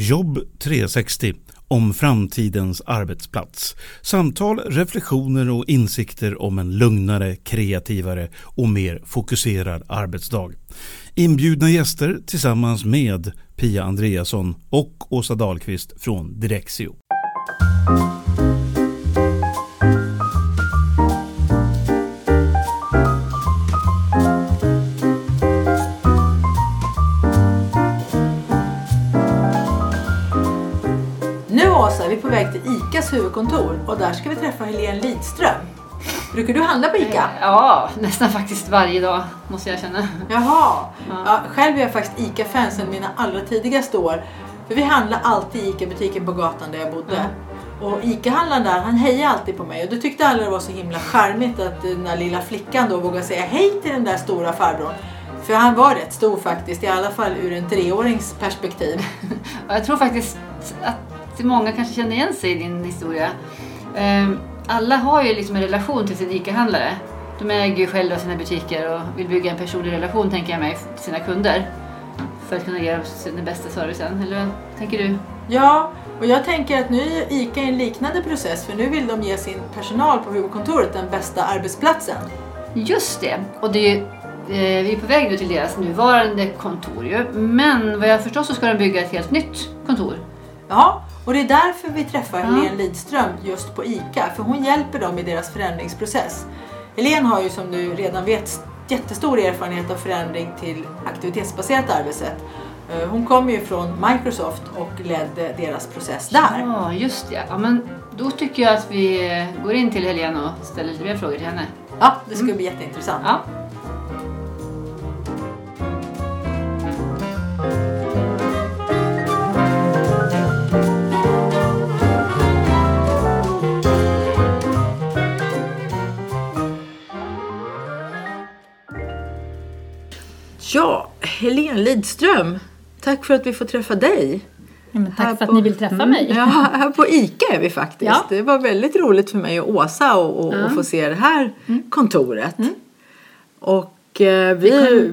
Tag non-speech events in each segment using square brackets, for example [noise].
Jobb 360 om framtidens arbetsplats. Samtal, reflektioner och insikter om en lugnare, kreativare och mer fokuserad arbetsdag. Inbjudna gäster tillsammans med Pia Andreasson och Åsa Dahlqvist från Direxio. Väg till ICAs huvudkontor och där ska vi träffa Helene Lidström. Brukar du handla på ICA? Ja, nästan faktiskt varje dag måste jag känna. Jaha. Ja, själv är jag faktiskt ICA-fan sedan mina allra tidigaste år. För vi handlade alltid i ICA-butiken på gatan där jag bodde. Och ICA-handlaren där, han hejade alltid på mig. Och då tyckte alla det var så himla charmigt att den där lilla flickan då vågade säga hej till den där stora farbrorn. För han var rätt stor faktiskt, i alla fall ur en treårings perspektiv. [laughs] Jag tror faktiskt att många kanske känner igen sig i din historia. Ehm, Alla har ju liksom en relation till sin ICA-handlare. De äger ju själva sina butiker och vill bygga en personlig relation tänker jag mig till sina kunder. För att kunna ge dem den bästa servicen. Eller vad tänker du? Ja, och jag tänker att nu är ICA i en liknande process för nu vill de ge sin personal på huvudkontoret den bästa arbetsplatsen. Just det! Och det är eh, vi är på väg nu till deras nuvarande kontor ju. Men vad jag förstår så ska de bygga ett helt nytt kontor. Ja, och det är därför vi träffar Ja. Helene Lidström just på ICA, för hon hjälper dem i deras förändringsprocess. Helene har ju som du redan vet jättestor erfarenhet av förändring till aktivitetsbaserat arbetssätt. Eh, Hon kommer ju från Microsoft och ledde deras process där. Ja, just det. Ja, men då tycker jag att vi går in till Helene och ställer lite mer frågor till henne. Ja, det ska bli jätteintressant. Ja. Ja, Helene Lidström, tack för att vi får träffa dig. Ja, men tack Här för att på- ni vill träffa mig. Ja, här på ICA är vi faktiskt. Ja. Det var väldigt roligt för mig och Åsa att och, och få se det här kontoret. Och eh, vi...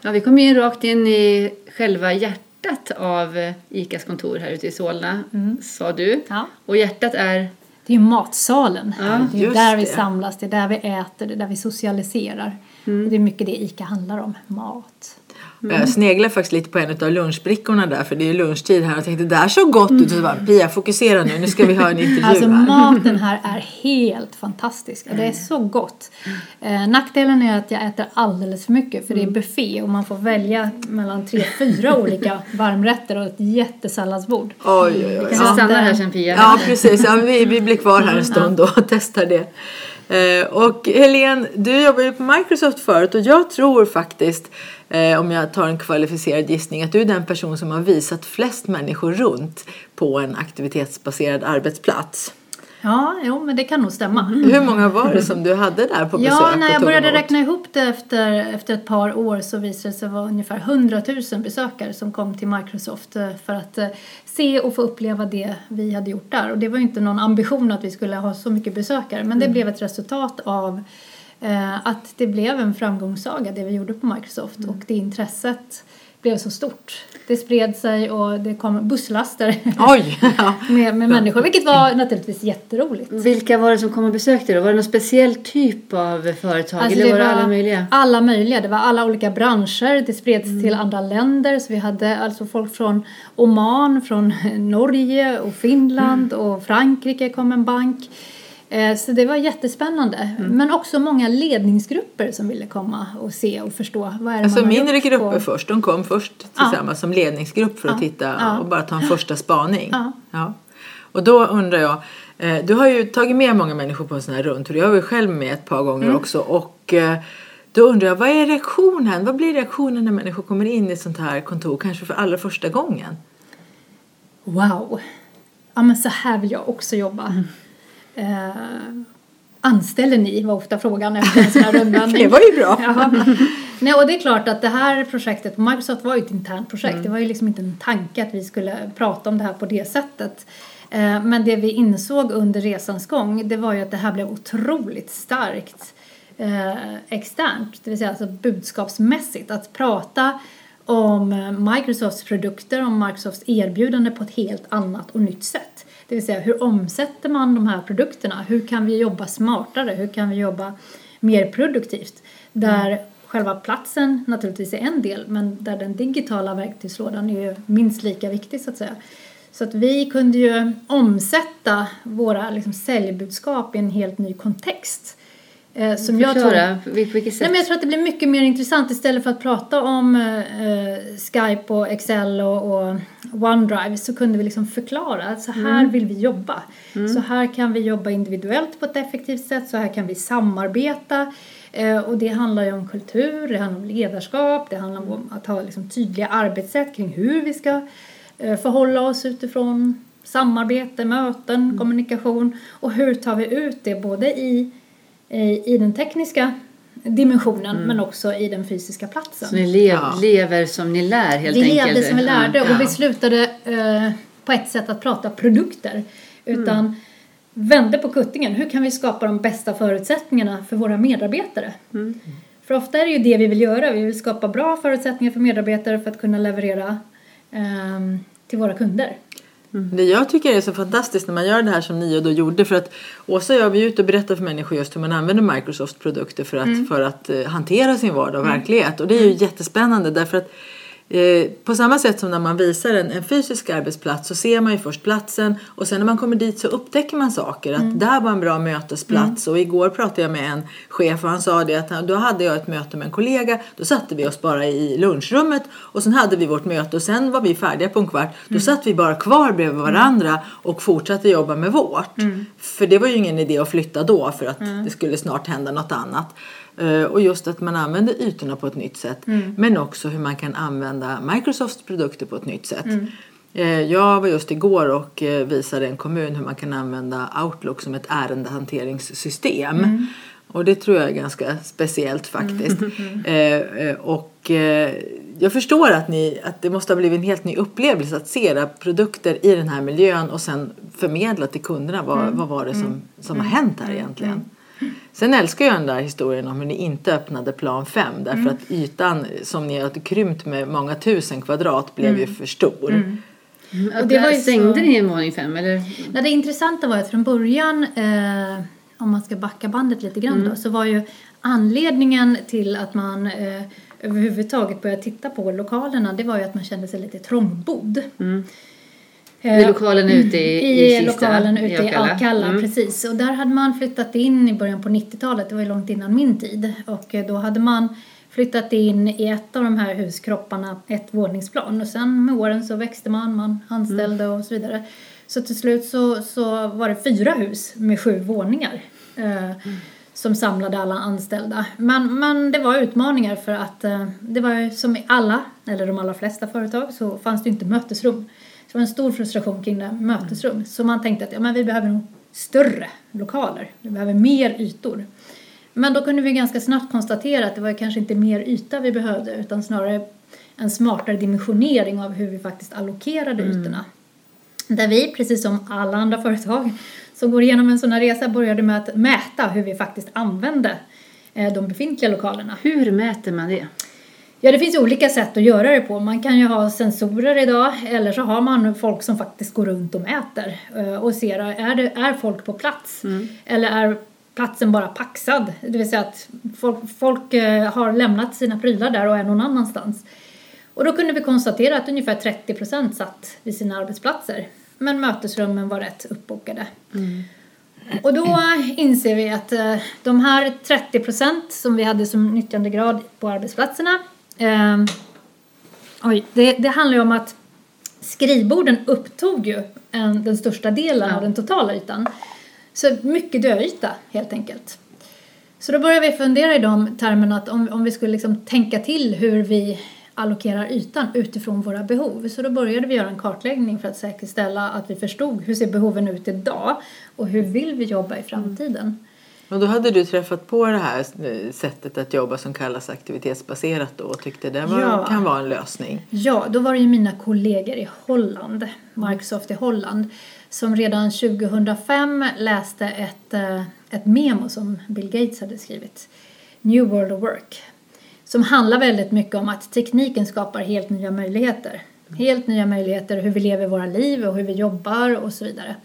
Ja, vi kom in rakt in i själva hjärtat av eh, ICAs kontor här ute i Solna, sa du. Ja. Och hjärtat är... Det är ju matsalen här. det är ju där vi samlas, det är där vi äter, det är där vi socialiserar. Och det är mycket det ICA handlar om, mat. Jag sneglade faktiskt lite på en av lunchbrickorna där för det är ju lunchtid här och tänkte det där såg gott ut. Och så bara, Pia fokusera nu, nu ska vi ha en intervju Alltså här. maten här är helt fantastisk. Det är så gott. Eh, nackdelen är att jag äter alldeles för mycket för det är buffé och man får välja mellan tre, fyra olika [laughs] varmrätter och ett jättesalladsbord. Oj, oj, oj. Vi kanske Ja, stannar här sen Pia. Ja, precis. Ja, vi, vi blir kvar här en stund då och testar det. Eh, och Helene, du jobbade ju på Microsoft förut och jag tror faktiskt, eh, om jag tar en kvalificerad gissning, att du är den person som har visat flest människor runt på en aktivitetsbaserad arbetsplats. Ja, jo, men det kan nog stämma. Hur många var det som du hade där på besök? Ja, när jag började räkna ihop det efter, efter ett par år så visade det sig vara ungefär 100 000 besökare som kom till Microsoft eh, för att eh, se och få uppleva det vi hade gjort där. Och det var ju inte någon ambition att vi skulle ha så mycket besökare men det blev ett resultat av eh, att det blev en framgångssaga det vi gjorde på Microsoft och det intresset blev så stort. Det spred sig och det kom busslaster Oj! Ja. [laughs] med, med människor vilket var naturligtvis jätteroligt. Vilka var det som kom och besökte dig? Var det någon speciell typ av företag? Alltså, eller var det alla möjliga? Alla möjliga. Det var alla olika branscher. Det spreds till andra länder. Så vi hade alltså folk från Oman, från Norge och Finland och Frankrike kom en bank. Eh, Så det var jättespännande. Men också många ledningsgrupper som ville komma och se och förstå vad är det Alltså mindre grupper på- först. De kom först tillsammans som ledningsgrupp för att Ja. titta Ja. och bara ta en första spaning. Ja. Ja. Och då undrar jag, eh, du har ju tagit med många människor på en sån här rundtur. Jag var ju själv med ett par gånger Mm. också. Och eh, då undrar jag, vad är reaktionen? Vad blir reaktionen när människor kommer in i ett sånt här kontor, kanske för allra första gången? Wow! Ja, men så här vill jag också jobba. Eh, anställer ni? var ofta frågan efter en sån här [laughs] rundvandring. Det var ju bra. Nej, och det är klart att det här projektet på Microsoft var ju ett internt projekt. Det var ju liksom inte en tanke att vi skulle prata om det här på det sättet. Eh, Men det vi insåg under resans gång det var ju att det här blev otroligt starkt eh, externt, det vill säga alltså budskapsmässigt. Att prata om Microsofts produkter, om Microsofts erbjudande på ett helt annat och nytt sätt. Det vill säga hur omsätter man de här produkterna? Hur kan vi jobba smartare? Hur kan vi jobba mer produktivt? Där mm. själva platsen naturligtvis är en del men där den digitala verktygslådan är ju minst lika viktig så att säga. Så att vi kunde ju omsätta våra liksom, säljbudskap i en helt ny kontext. Eh, som jag tror, vilket sätt? Nej, men jag tror att det blir mycket mer intressant istället för att prata om eh, Skype och Excel och, och, OneDrive så kunde vi liksom förklara att så här mm. vill vi jobba. Mm. Så här kan vi jobba individuellt på ett effektivt sätt, så här kan vi samarbeta. Eh, och det handlar ju om kultur, det handlar om ledarskap, det handlar om att ha liksom, tydliga arbetssätt kring hur vi ska eh, förhålla oss utifrån samarbete, möten, mm. kommunikation och hur tar vi ut det både i i den tekniska dimensionen mm. men också i den fysiska platsen. Så ni lev, ja. lever som ni lär helt vi enkelt? Vi levde som vi lärde ja. och vi slutade eh, på ett sätt att prata produkter utan mm. vände på kuttingen. Hur kan vi skapa de bästa förutsättningarna för våra medarbetare? Mm. För ofta är det ju det vi vill göra. Vi vill skapa bra förutsättningar för medarbetare för att kunna leverera eh, till våra kunder. Mm. Det jag tycker är så fantastiskt när man gör det här som ni och då gjorde för att Åsa och jag vi är ute och berättar för människor just hur man använder Microsoft produkter för att, mm. för att uh, hantera sin vardag och mm. verklighet och det är ju mm. jättespännande därför att Eh, på samma sätt som när man visar en, en, fysisk arbetsplats så ser man ju först platsen och sen när man kommer dit så upptäcker man saker. Att mm. där var en bra mötesplats mm. och igår pratade jag med en chef och han sa det att då hade jag ett möte med en kollega. Då satte vi oss bara i lunchrummet och sen hade vi vårt möte och sen var vi färdiga på en kvart. Då mm. satt vi bara kvar bredvid varandra och fortsatte jobba med vårt. Mm. För det var ju ingen idé att flytta då för att mm. det skulle snart hända något annat. Eh, och just att man använder ytorna på ett nytt sätt. Mm. Men också hur man kan använda Microsofts produkter på ett nytt sätt. Mm. Eh, jag var just igår och eh, visade en kommun hur man kan använda Outlook som ett ärendehanteringssystem. Mm. Och det tror jag är ganska speciellt faktiskt. Mm. [laughs] och jag förstår att, ni, att det måste ha blivit en helt ny upplevelse att se era produkter i den här miljön och sen förmedla till kunderna vad, mm. vad var det som, mm. som har hänt här egentligen. Sen älskar jag den där historien om hur ni inte öppnade plan 5 därför mm. att ytan som ni har krympt med många tusen kvadrat blev mm. ju för stor. Mm. mm. Och det var ju Stängde så... ni en våning 5 eller? Nej, det intressanta var att från början eh, om man ska backa bandet lite grann då mm. så var ju anledningen till att man eh, överhuvudtaget började titta på lokalerna det var ju att man kände sig lite trångbodd. Mm. Eh, I lokalen ute i, i, i lokalen ute i Akalla, Akalla mm. precis. Och där hade man flyttat in i början på 90-talet, det var ju långt innan min tid. Och eh, då hade man flyttat in i ett av de här huskropparna, ett våningsplan. Och sen med åren så växte man, man anställde mm. och så vidare. Så till slut så, så var det fyra hus med sju våningar. Eh, mm. Som samlade alla anställda. Men, men det var utmaningar för att eh, det var ju som i alla, eller de allra flesta företag, så fanns det inte mötesrum. Det var en stor frustration kring det mötesrum. Mm. Så man tänkte att ja, men vi behöver nog större lokaler. Vi behöver mer ytor. Men då kunde vi ganska snabbt konstatera att det var kanske inte mer yta vi behövde utan snarare en smartare dimensionering av hur vi faktiskt allokerade mm. ytorna. Där vi, precis som alla andra företag som går igenom en sån här resa, började med att mäta hur vi faktiskt använde eh, de befintliga lokalerna. Hur mäter man det? Ja, det finns olika sätt att göra det på. Man kan ju ha sensorer idag eller så har man folk som faktiskt går runt och mäter eh, och ser, är, det, är folk på plats? Mm. Eller är platsen bara paxad? Det vill säga att folk, folk eh, har lämnat sina prylar där och är någon annanstans. Och då kunde vi konstatera att ungefär 30 procent satt vid sina arbetsplatser. Men mötesrummen var rätt uppbokade. Mm. Och då inser vi att eh, de här 30 procent som vi hade som nyttjandegrad på arbetsplatserna Eh, oj, det, det handlar ju om att skrivborden upptog ju en, den största delen ja. av den totala ytan. Så mycket döyta helt enkelt. Så då började vi fundera i de termerna att om, om vi skulle liksom tänka till hur vi allokerar ytan utifrån våra behov. Så då började vi göra en kartläggning för att säkerställa att vi förstod hur ser behoven ut idag och hur vill vi jobba i framtiden. Och då hade du träffat på det här eh, sättet att jobba som kallas aktivitetsbaserat då och tyckte det var, ja. kan vara en lösning. Ja, då var det ju mina kollegor i Holland, Microsoft i Holland, som redan 2005 läste ett, eh, ett memo som Bill Gates hade skrivit, New World of Work. som handlar väldigt mycket om att tekniken skapar helt nya möjligheter. Helt nya möjligheter hur vi lever våra liv och hur vi jobbar och så vidare.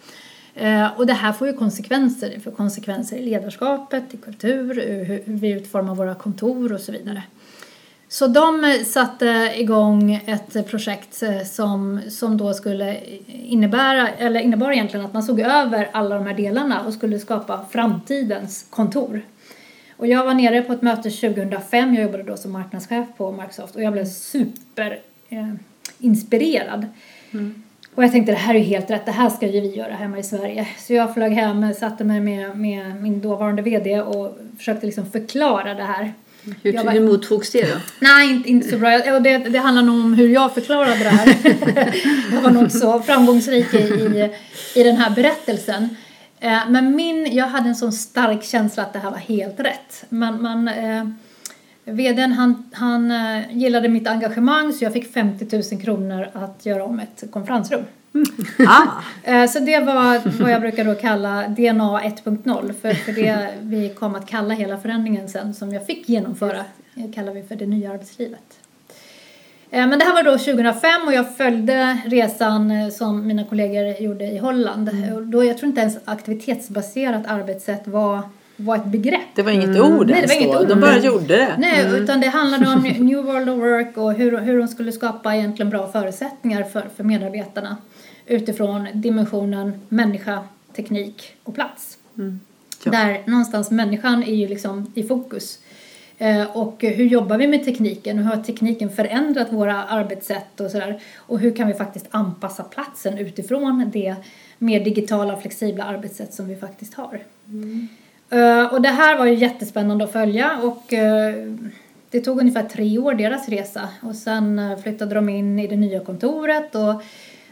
Eh, och det här får ju konsekvenser. Det får konsekvenser i ledarskapet, i kultur, hur vi utformar våra kontor och så vidare. Så de satte igång ett projekt eh, som, som då skulle innebära, eller innebar egentligen att man såg över alla de här delarna och skulle skapa framtidens kontor. Och jag var nere på ett möte 2005, jag jobbade då som marknadschef på Microsoft och jag blev superinspirerad. eh. Mm. Och jag tänkte det här är helt rätt, det här ska ju vi göra hemma i Sverige. Så jag flög hem, satte mig med, med min dåvarande VD och försökte liksom förklara det här. Hur, jag hur mottogs det då? Nej, inte, inte så bra. Och det, det handlar nog om hur jag förklarade det här. [laughs] jag var nog så framgångsrik i, i, i den här berättelsen. Eh, men min, jag hade en sån stark känsla att det här var helt rätt. Man, man, eh, VDn han, han eh, gillade mitt engagemang så jag fick 50 000 kronor att göra om ett konferensrum. Ah. [laughs] Eh, så det var vad jag brukar då kalla DNA 1.0 för, för det vi kom att kalla hela förändringen sen som jag fick genomföra det kallar vi för det nya arbetslivet. Eh, men det här var då 2005 och jag följde resan eh, som mina kollegor gjorde i Holland. Mm. Då jag tror inte ens aktivitetsbaserat arbetssätt var var ett begrepp. Det var inget mm. ord Nej, det var inget ord. De bara gjorde det. Nej, mm. utan det handlade om [laughs] New World of Work och hur, hur de skulle skapa egentligen bra förutsättningar för, för medarbetarna utifrån dimensionen människa, teknik och plats. Mm. Ja. Där någonstans människan är ju liksom i fokus. Eh, och hur jobbar vi med tekniken? Hur har tekniken förändrat våra arbetssätt och sådär? Och hur kan vi faktiskt anpassa platsen utifrån det mer digitala, flexibla arbetssätt som vi faktiskt har? Mm. Uh, och det här var ju jättespännande att följa och uh, det tog ungefär tre år deras resa och sen uh, flyttade de in i det nya kontoret och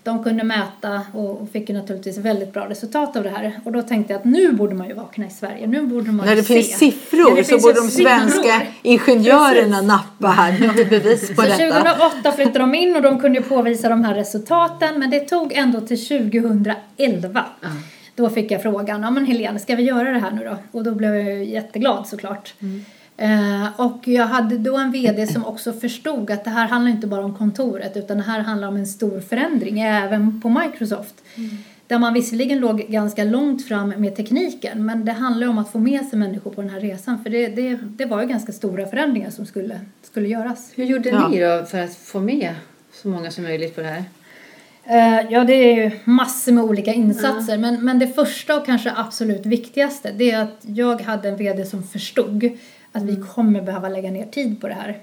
de kunde mäta och fick ju naturligtvis väldigt bra resultat av det här. Och då tänkte jag att nu borde man ju vakna i Sverige. Nu borde man När det se. finns siffror det så finns borde de svenska siffror. ingenjörerna Precis. nappa här. Nu har vi bevis på så detta. 2008 flyttade de in och de kunde påvisa de här resultaten. Men det tog ändå till 2011. Mm. Då fick jag frågan, ja men Helene, ska vi göra det här nu då? Och då blev jag jätteglad såklart. Mm. Eh, och jag hade då en VD som också förstod att det här handlar inte bara om kontoret utan det här handlar om en stor förändring även på Microsoft. Mm. Där man visserligen låg ganska långt fram med tekniken men det handlar om att få med sig människor på den här resan för det, det, det var ju ganska stora förändringar som skulle, skulle göras. Hur gjorde ja. ni då för att få med så många som möjligt på det här? Uh, ja, det är ju massor med olika insatser. Mm. Men, men det första och kanske absolut viktigaste det är att jag hade en VD som förstod att vi mm. kommer behöva lägga ner tid på det här.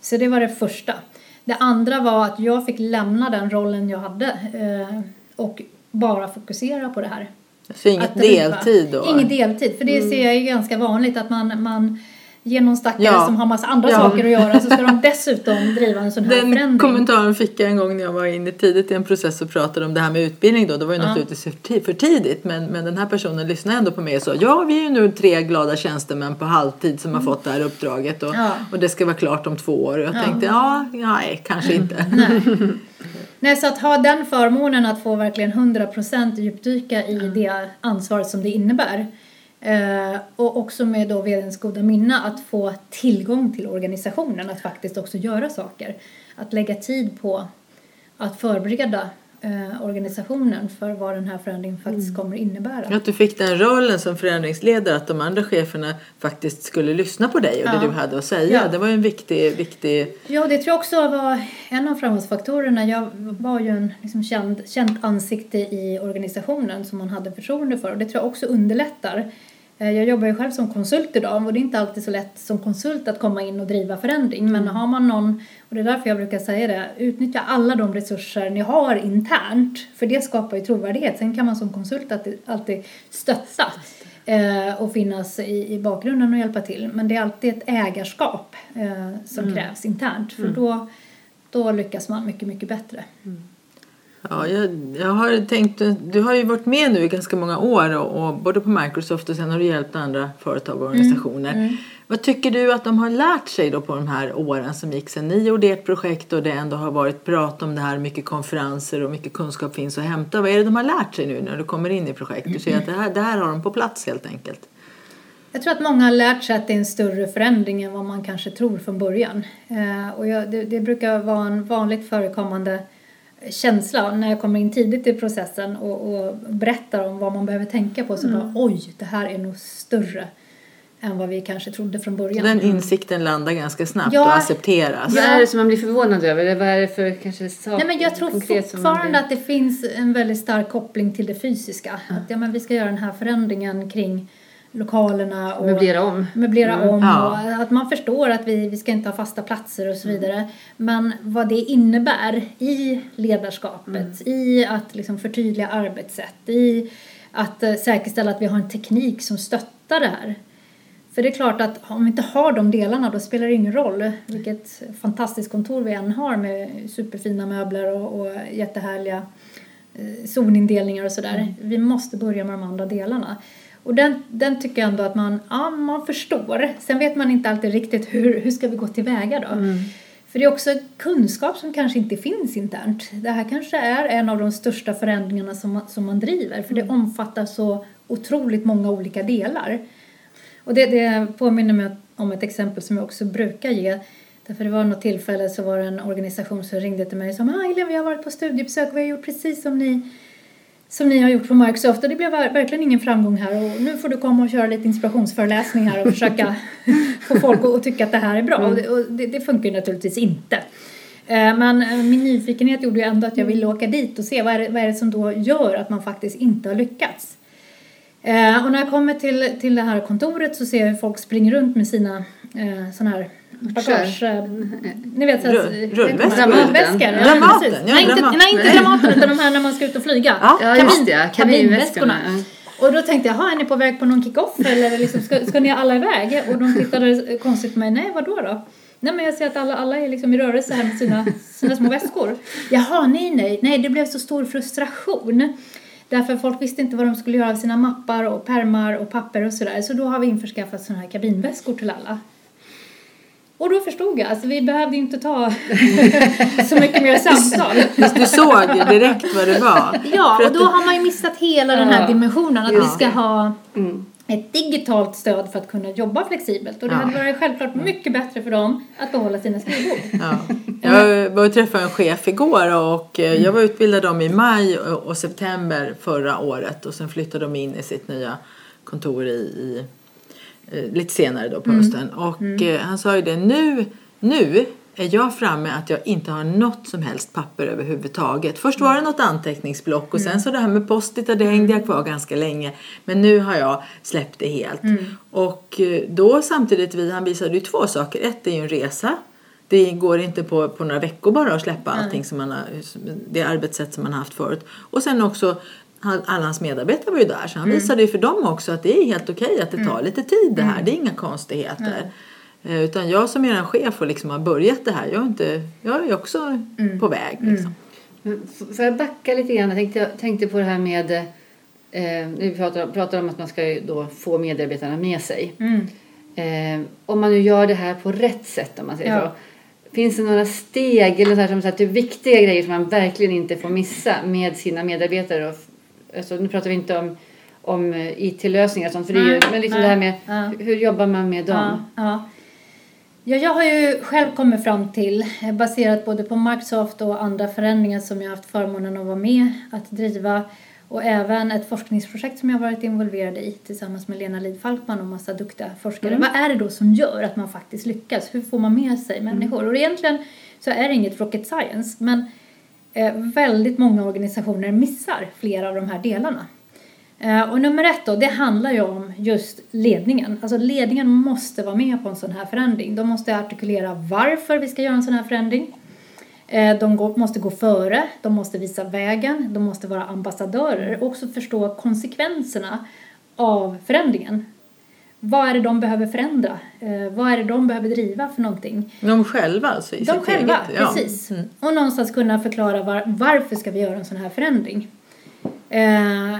Så det var det första. Det andra var att jag fick lämna den rollen jag hade uh, och bara fokusera på det här. Så inget deltid då? Inget deltid, för det mm. ser jag är ganska vanligt att man, man ge någon stackare ja. som har massa andra ja. saker att göra så ska de [laughs] dessutom driva en sån här Den förändring. Den kommentaren fick jag en gång när jag var inne tidigt i en process och pratade om det här med utbildning då. Det var ju ja. naturligtvis för tidigt men, men den här personen lyssnade ändå på mig och sa ja vi är ju nu tre glada tjänstemän på halvtid som har fått det här uppdraget och, ja. och det ska vara klart om två år. Och jag tänkte ja, nej kanske inte. Nej. [laughs] Nej, så att ha den förmånen att få verkligen 100% djupdyka i det ansvaret som det innebär Eh, och också med då vdns goda minne att få tillgång till organisationen, att faktiskt också göra saker. Att lägga tid på att förbereda eh, organisationen för vad den här förändringen faktiskt mm. kommer innebära. Att du fick den rollen som förändringsledare, att de andra cheferna faktiskt skulle lyssna på dig och ja. det du hade att säga. Ja. Det var ju en viktig, viktig... Ja, det tror jag också var en av framgångsfaktorerna. Jag var ju en liksom känd, känt ansikte i organisationen som man hade förtroende för och det tror jag också underlättar Eh, jag jobbar ju själv som konsult idag och det är inte alltid så lätt som konsult att komma in och driva förändring. Men mm. har man någon, och det är därför jag brukar säga det, utnyttja alla de resurser ni har internt. För det skapar ju trovärdighet. Sen kan man som konsult alltid, stötta eh, och finnas i, i bakgrunden och hjälpa till. Men det är alltid ett ägarskap eh, som mm. krävs internt. För mm. då, då lyckas man mycket, mycket bättre. Mm. Ja, jag, jag har tänkt, du har ju varit med nu i ganska många år och, och både på Microsoft och sen har du hjälpt andra företag och organisationer. Mm, mm. Vad tycker du att de har lärt sig då på de här åren som gick sedan ni gjorde ert projekt och det ändå har varit prat om det här, mycket konferenser och mycket kunskap finns att hämta. Vad är det de har lärt sig nu när du kommer in i projektet? Du ser att det här, det här har de på plats helt enkelt. Jag tror att många har lärt sig att det är en större förändring än vad man kanske tror från början. Eh, och det, det, brukar vara en vanligt förekommande känsla när jag kommer in tidigt i processen och, och berättar om vad man behöver tänka på. Så mm. bara, oj, det här är nog större än vad vi kanske trodde från början. Så den insikten landar ganska snabbt ja, och accepteras? Vad är det som man blir förvånad över? Eller vad är det för kanske sak Nej, men Jag tror fortfarande blir... att det finns en väldigt stark koppling till det fysiska. Mm. Att ja, men vi ska göra den här förändringen kring lokalerna och möblera om, möblera mm. om ja. och att man förstår att vi, vi ska inte ha fasta platser och så mm. vidare. Mm. Men vad det innebär i ledarskapet, mm. i att liksom förtydliga arbetssätt, i att uh, säkerställa att vi har en teknik som stöttar det här. För det är klart att om vi inte har de delarna då spelar det ingen roll vilket fantastiskt kontor vi än har med superfina möbler och, och jättehärliga eh, zonindelningar och sådär. Mm. Vi måste börja med de andra delarna. Och den, den tycker jag ändå att man, ja, man förstår. Sen vet man inte alltid riktigt hur, hur ska vi gå tillväga då. Mm. För det är också kunskap som kanske inte finns internt. Det här kanske är en av de största förändringarna som man, som man driver. För det mm. omfattar så otroligt många olika delar. Och det, det påminner mig om ett exempel som jag också brukar ge. Därför det var något tillfälle så var det en organisation som ringde till mig och sa ah, Elin, vi har varit på studiebesök och vi har gjort precis som ni som ni har gjort på Microsoft och det blev verkligen ingen framgång här och nu får du komma och köra lite inspirationsföreläsningar och [laughs] försöka få folk att tycka att det här är bra mm. och, det, och det, det, funkar ju naturligtvis inte. Eh, men eh, min nyfikenhet gjorde ju ändå att jag ville åka dit och se vad är, det, vad är det som då gör att man faktiskt inte har lyckats. Eh, och när jag kommer till, till det här kontoret så ser jag hur folk springer runt med sina sådana här bagage... Eh, ni vet såhär... Rullväskor? Dramaten. Ja, Dramaten, ja, nej, inte, nej, inte Dramaten utan de här när man ska ut och flyga. Ja, ja just det. Kabinväskorna. Och då tänkte jag, är ni på väg på någon kick-off eller liksom, ska, ska ni alla iväg? Och de tittade konstigt på mig, nej vadå då? Nej men jag ser att alla, alla är liksom i rörelse här med sina, sina små väskor. Jaha, nej nej, nej det blev så stor frustration. Därför folk visste inte vad de skulle göra av sina mappar och permar och papper och sådär. Så då har vi införskaffat sådana här kabinväskor till alla. Och då förstod jag, alltså vi behövde inte ta [laughs] så mycket mer samtal. Du såg direkt vad det var. Ja, och då har man ju missat hela den här dimensionen att ja. vi ska ha mm. ett digitalt stöd för att kunna jobba flexibelt. Och det ja. hade varit självklart mycket bättre för dem att behålla sina skrivbord. Ja. Jag var och träffade en chef igår och eh, jag var utbildad dem i maj och september förra året och sen flyttade de in i sitt nya kontor i, i lite senare då på mm. hösten. Och mm. Eh, han sa ju det, nu, nu är jag framme att jag inte har något som helst papper överhuvudtaget. Först var det något anteckningsblock och sen mm. så det här med post-it det hängde jag kvar ganska länge. Men nu har jag släppt det helt. Mm. Och eh, då samtidigt, han visade ju två saker. Ett är ju en resa. Det går inte på, på några veckor bara att släppa allting som man har, det arbetssätt som man har haft förut. Och sen också alla hans medarbetare var ju där så han mm. visade ju för dem också att det är helt okej okay att det tar mm. lite tid det här. Mm. Det är inga konstigheter. Mm. Utan jag som är en chef och liksom har börjat det här, jag är, inte, jag är också mm. på väg. Mm. Liksom. Får jag backa lite grann? Jag tänkte, tänkte på det här med eh, vi pratar, pratar om att man ska då få medarbetarna med sig. Eh, om man nu gör det här på rätt sätt om man säger ja. så. Finns det några steg eller så här, som så här, typ viktiga grejer som man verkligen inte får missa med sina medarbetare och alltså, nu pratar vi inte om, om eh, IT-lösningar och sånt, för det är ju, mm. men liksom det här med mm. hur jobbar man med dem? Ja, ja, jag har ju själv kommit fram till, eh, baserat både på Microsoft och andra förändringar som jag haft förmånen att vara med att driva och även ett forskningsprojekt som jag varit involverad i tillsammans med Lena Lid Falkman och massa duktiga forskare. Mm. Vad är det då som gör att man faktiskt lyckas? Hur får man med sig människor? Mm. Och egentligen så är det inget rocket science men Eh, väldigt många organisationer missar flera av de här delarna. Eh, och nummer ett då, det handlar ju om just ledningen. Alltså ledningen måste vara med på en sån här förändring. De måste artikulera varför vi ska göra en sån här förändring. Eh, de måste gå före, de måste visa vägen, de måste vara ambassadörer och också förstå konsekvenserna av förändringen. Vad är det de behöver förändra? Eh, vad är det de behöver driva för någonting? De själva alltså? I de själva, eget, ja. precis. Mm. Och någonstans kunna förklara var, varför ska vi göra en sån här förändring? Eh,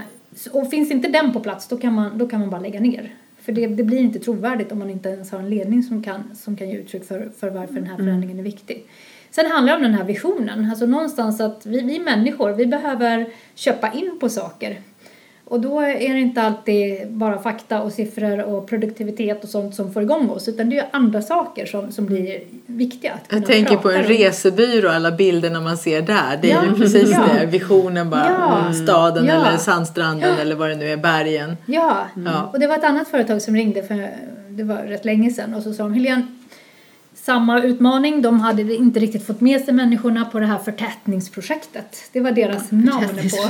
och finns inte den på plats då kan man, då kan man bara lägga ner. För det, det, blir inte trovärdigt om man inte ens har en ledning som kan, som kan ge uttryck för, för varför den här mm. förändringen är viktig. Sen handlar det om den här visionen, alltså någonstans att vi, vi människor, vi behöver köpa in på saker Och då är det inte alltid bara fakta och siffror och produktivitet och sånt som får igång oss utan det är andra saker som, som blir viktiga. Jag tänker på en om. resebyrå, alla bilderna man ser där. Det är Ja, ju precis ja. det. Visionen bara. Ja. mm, Staden Ja. eller sandstranden eller vad det nu är, bergen. Ja. Ja. och det var ett annat företag som ringde för det var rätt länge sedan och så sa de Helene samma utmaning, de hade inte riktigt fått med sig människorna på det här förtätningsprojektet. Det var deras namn på.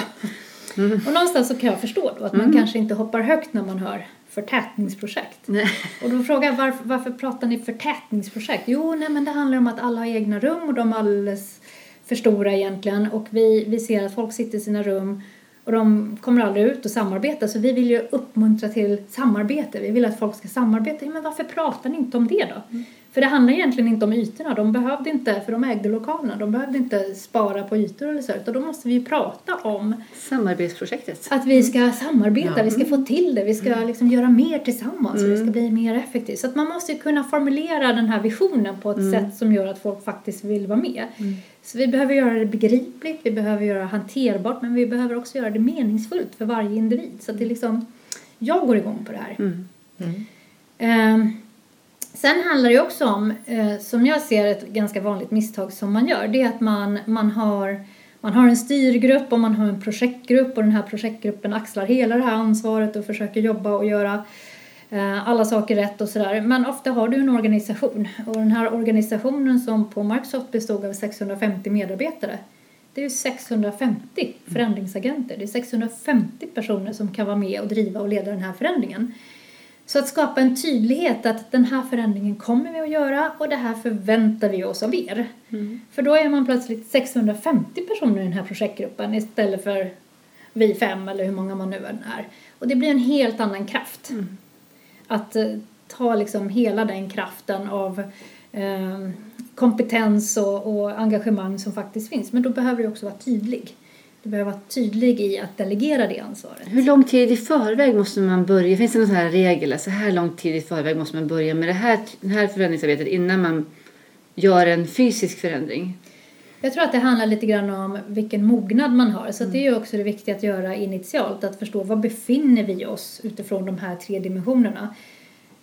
Och någonstans så kan jag förstå då att man kanske inte hoppar högt när man hör förtätningsprojekt. Nej. Och då frågar jag varför, varför pratar ni förtätningsprojekt? Jo, nej men det handlar om att alla har egna rum och de är alldeles för stora egentligen och vi, vi ser att folk sitter i sina rum och de kommer aldrig ut och samarbetar så vi vill ju uppmuntra till samarbete. Vi vill att folk ska samarbeta. Ja, men varför pratar ni inte om det då? För det handlar egentligen inte om ytorna. De behövde inte, för de ägde lokalerna, de behövde inte spara på ytor eller så utan då måste vi prata om Samarbetsprojektet. att vi ska samarbeta, vi ska få till det, vi ska liksom göra mer tillsammans och vi ska bli mer effektiva. Så att man måste ju kunna formulera den här visionen på ett sätt som gör att folk faktiskt vill vara med. Så vi behöver göra det begripligt, vi behöver göra det hanterbart men vi behöver också göra det meningsfullt för varje individ. Så att det liksom, jag går igång på det här. Ehm, Sen handlar det också om, eh, som jag ser ett ganska vanligt misstag som man gör, det är att man, man, har, man har en styrgrupp och man har en projektgrupp och den här projektgruppen axlar hela det här ansvaret och försöker jobba och göra eh, alla saker rätt och sådär. Men ofta har du en organisation och den här organisationen som på Microsoft bestod av 650 medarbetare det är ju 650 förändringsagenter. Det är 650 personer som kan vara med och driva och leda den här förändringen. Så att skapa en tydlighet att den här förändringen kommer vi att göra och det här förväntar vi oss av er. För då är man plötsligt 650 personer i den här projektgruppen istället för vi fem eller hur många man nu än är. Och det blir en helt annan kraft. Att eh, ta liksom hela den kraften av eh, kompetens och, och engagemang som faktiskt finns. Men då behöver du också vara tydlig. Du behöver vara tydlig i att delegera det ansvaret. Hur lång tid i förväg måste man börja? Finns det någon sån här regel? Så här lång tid i förväg måste man börja med det här, det här förändringsarbetet innan man gör en fysisk förändring? Jag tror att det handlar lite grann om vilken mognad man har. Så att det är ju också det viktiga att göra initialt. Att förstå var befinner vi oss utifrån de här tre dimensionerna.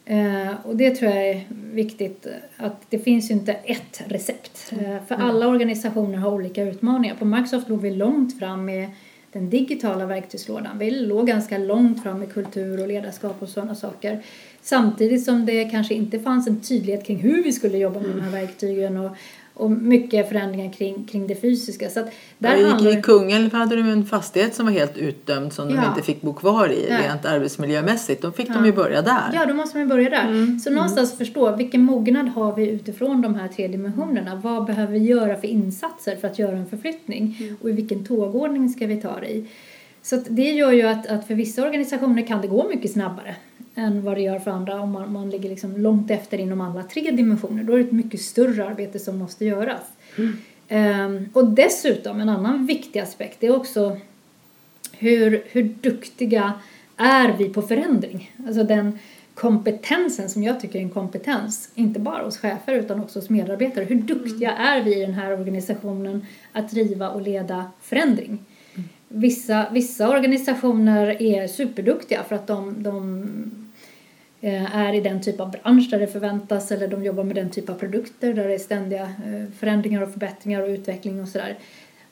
Eh, och det tror jag är viktigt att det finns ju inte ett recept. Eh, för alla organisationer har olika utmaningar. På Microsoft låg vi långt fram med den digitala verktygslådan. Vi låg ganska långt fram med kultur och ledarskap och sådana saker. Samtidigt som det kanske inte fanns en tydlighet kring hur vi skulle jobba med de här verktygen och, och mycket förändringar kring, kring det fysiska. Så att där Där handlar I Kungälv hade de en fastighet som var helt utdömd som de Ja. inte fick bo kvar i Nej. rent arbetsmiljömässigt. Då fick Ja. de ju börja där. Ja, då måste man börja där. Så någonstans förstå vilken mognad har vi utifrån de här tre dimensionerna. Vad behöver vi göra för insatser för att göra en förflyttning? Och i vilken tågordning ska vi ta det i? Så det gör ju att, att för vissa organisationer kan det gå mycket snabbare än vad det gör för andra om man, man ligger liksom långt efter inom alla tre dimensioner. Då är det ett mycket större arbete som måste göras. Ehm, och dessutom en annan viktig aspekt är också hur, hur duktiga är vi på förändring? Alltså den kompetensen som jag tycker är en kompetens, inte bara hos chefer utan också hos medarbetare. Hur duktiga är vi i den här organisationen att driva och leda förändring? Vissa, vissa organisationer är superduktiga för att de, de är i den typ av bransch där det förväntas eller de jobbar med den typ av produkter där det är ständiga eh, förändringar och förbättringar och utveckling och sådär.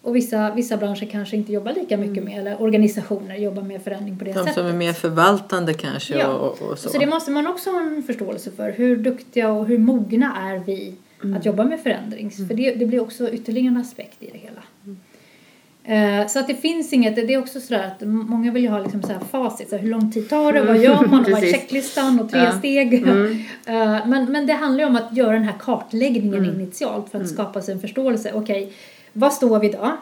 Och vissa, vissa branscher kanske inte jobbar lika mycket med, eller organisationer jobbar med förändring på det De sättet. som är mer förvaltande kanske Ja. och, och, så. Så det måste man också ha en förståelse för. Hur duktiga och hur mogna är vi att jobba med förändring? För det, det blir också ytterligare en aspekt i det hela. Eh, Så att det finns inget, det är också sådär att många vill ju ha liksom så här facit, så här, hur lång tid tar det, vad gör man, [laughs] vad är checklistan och tre Ja. steg. [laughs] Eh, Men, men det handlar ju om att göra den här kartläggningen initialt för att skapa sig en förståelse. Okej, vad står vi idag?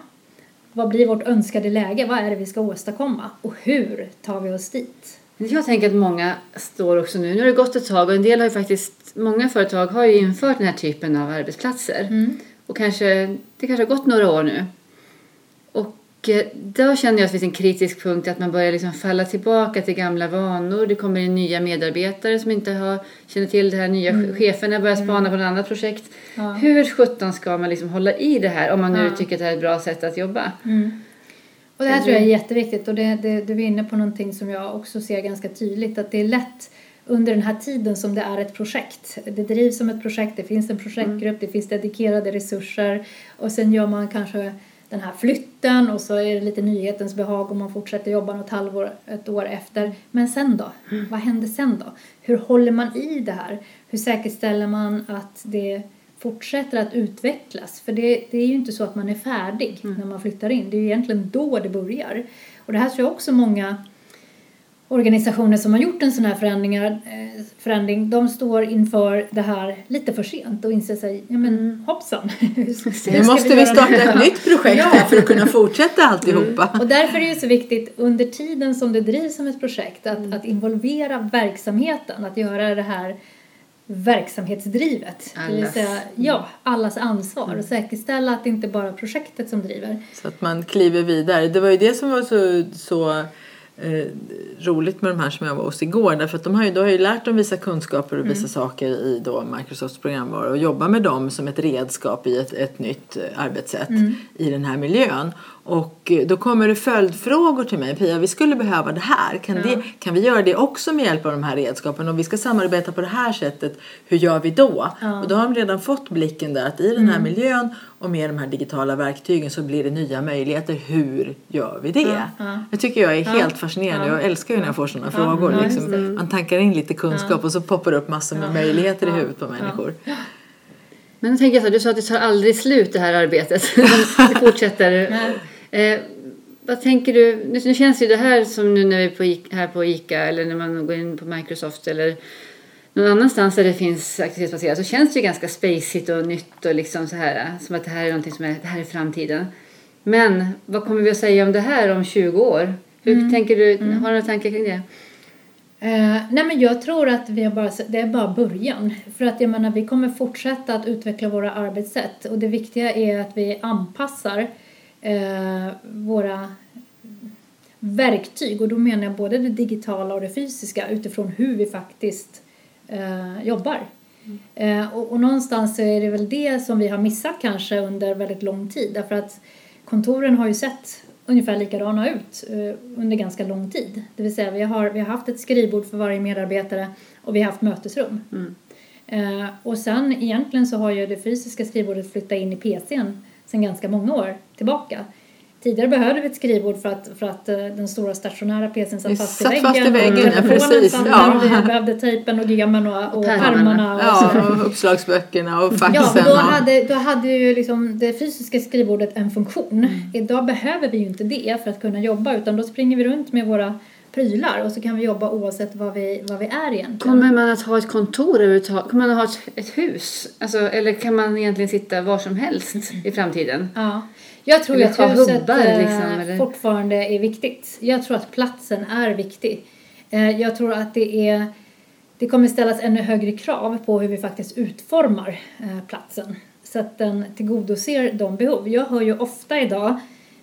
Vad blir vårt önskade läge? Vad är det vi ska åstadkomma? Och hur tar vi oss dit? Jag tänker att många står också nu, nu har det gått ett tag och en del har ju faktiskt, många företag har ju infört den här typen av arbetsplatser. Och kanske, det kanske har gått några år nu. Och eh, då känner jag att det finns en kritisk punkt att man börjar liksom falla tillbaka till gamla vanor. Det kommer in nya medarbetare som inte har, känner till det här. Nya cheferna börjar spana på ett annat projekt. Ja. Hur sjutton ska man liksom hålla i det här om man nu Ja. tycker att det här är ett bra sätt att jobba? Och det här tror jag är jätteviktigt och det, det, du är inne på någonting som jag också ser ganska tydligt att det är lätt under den här tiden som det är ett projekt. Det drivs som ett projekt, det finns en projektgrupp, det finns dedikerade resurser och sen gör man kanske den här flytten och så är det lite nyhetens behag och man fortsätter jobba något halvår, ett år efter. Men sen då? Vad händer sen då? Hur håller man i det här? Hur säkerställer man att det fortsätter att utvecklas? För det, det är ju inte så att man är färdig när man flyttar in. Det är ju egentligen då det börjar. Och det här tror jag också många organisationer som har gjort en sån här förändringar, eh, förändring, de står inför det här lite för sent och inser sig, ja men hoppsan. hur ska Nu måste vi starta ett nytt projekt Ja. här för att kunna fortsätta alltihopa. Och därför är det så viktigt under tiden som det drivs som ett projekt att, Mm. att involvera verksamheten, att göra det här verksamhetsdrivet. Det vill Allas. säga, ja, allas ansvar och säkerställa att det inte bara är projektet som driver. Så att man kliver vidare. Det var ju det som var så, så eh, roligt med de här som jag var hos igår. Därför att de har ju, då har ju lärt dem vissa kunskaper och vissa saker i då Microsofts programvara och jobba med dem som ett redskap i ett, ett nytt eh, arbetssätt i den här miljön. Och eh, då kommer det följdfrågor till mig. Pia, vi skulle behöva det här. Kan, det, kan vi göra det också med hjälp av de här redskapen? Om vi ska samarbeta på det här sättet, hur gör vi då? Och då har de redan fått blicken där att i den här miljön och med de här digitala verktygen så blir det nya möjligheter. Hur gör vi det? Det tycker jag är helt fascinerande. Jag älskar ju när jag får sådana frågor. ja, liksom. Man tankar in lite kunskap och så poppar det upp massor med möjligheter i huvudet på människor. Men nu tänker jag så här, du sa att det tar aldrig slut det här arbetet. [laughs] det fortsätter. Eh, vad tänker du, nu, nu känns ju det här som nu när vi är på, Ica- här på ICA eller när man går in på Microsoft eller någon annanstans där det finns aktivitetsbaserat så känns det ju ganska spacigt och nytt och liksom så här som att det här är någonting som är, det här är framtiden. Men vad kommer vi att säga om det här om 20 år? Hur tänker du, har du några tankar kring det? Eh, nej men jag tror att vi har bara, det är bara början. För att jag menar, vi kommer fortsätta att utveckla våra arbetssätt och det viktiga är att vi anpassar eh, våra verktyg och då menar jag både det digitala och det fysiska utifrån hur vi faktiskt eh, jobbar. Eh, och, och någonstans så är det väl det som vi har missat kanske under väldigt lång tid därför att kontoren har ju sett ungefär likadana ut eh, under ganska lång tid. Det vill säga vi har, vi har haft ett skrivbord för varje medarbetare och vi har haft mötesrum. Eh, och sen egentligen så har ju det fysiska skrivbordet flyttat in i PCn sedan ganska många år tillbaka. Tidigare behövde vi ett skrivbord för att, för att eh, den stora stationära PCn satt fast i väggen. fast i och väggen, ja, telefonen precis. satt Ja. och vi behövde tejpen och gemen och, och pärmarna. Och Ja, och uppslagsböckerna och faxen. Ja, och då och... hade, då hade ju liksom det fysiska skrivbordet en funktion. Mm. Idag behöver vi ju inte det för att kunna jobba utan då springer vi runt med våra prylar och så kan vi jobba oavsett vad vi, vad vi är egentligen. Kommer man att ha ett kontor överhuvudtaget? Kommer man att ha ett, ett hus? Alltså, eller kan man egentligen sitta var som helst i framtiden? Ja. Jag tror Eller att huset hubbar, eh, liksom, fortfarande är viktigt. Jag tror att platsen är viktig. Eh, Jag tror att det är det kommer ställas ännu högre krav på hur vi faktiskt utformar eh, platsen så att den tillgodoser de behov. Jag hör ju ofta idag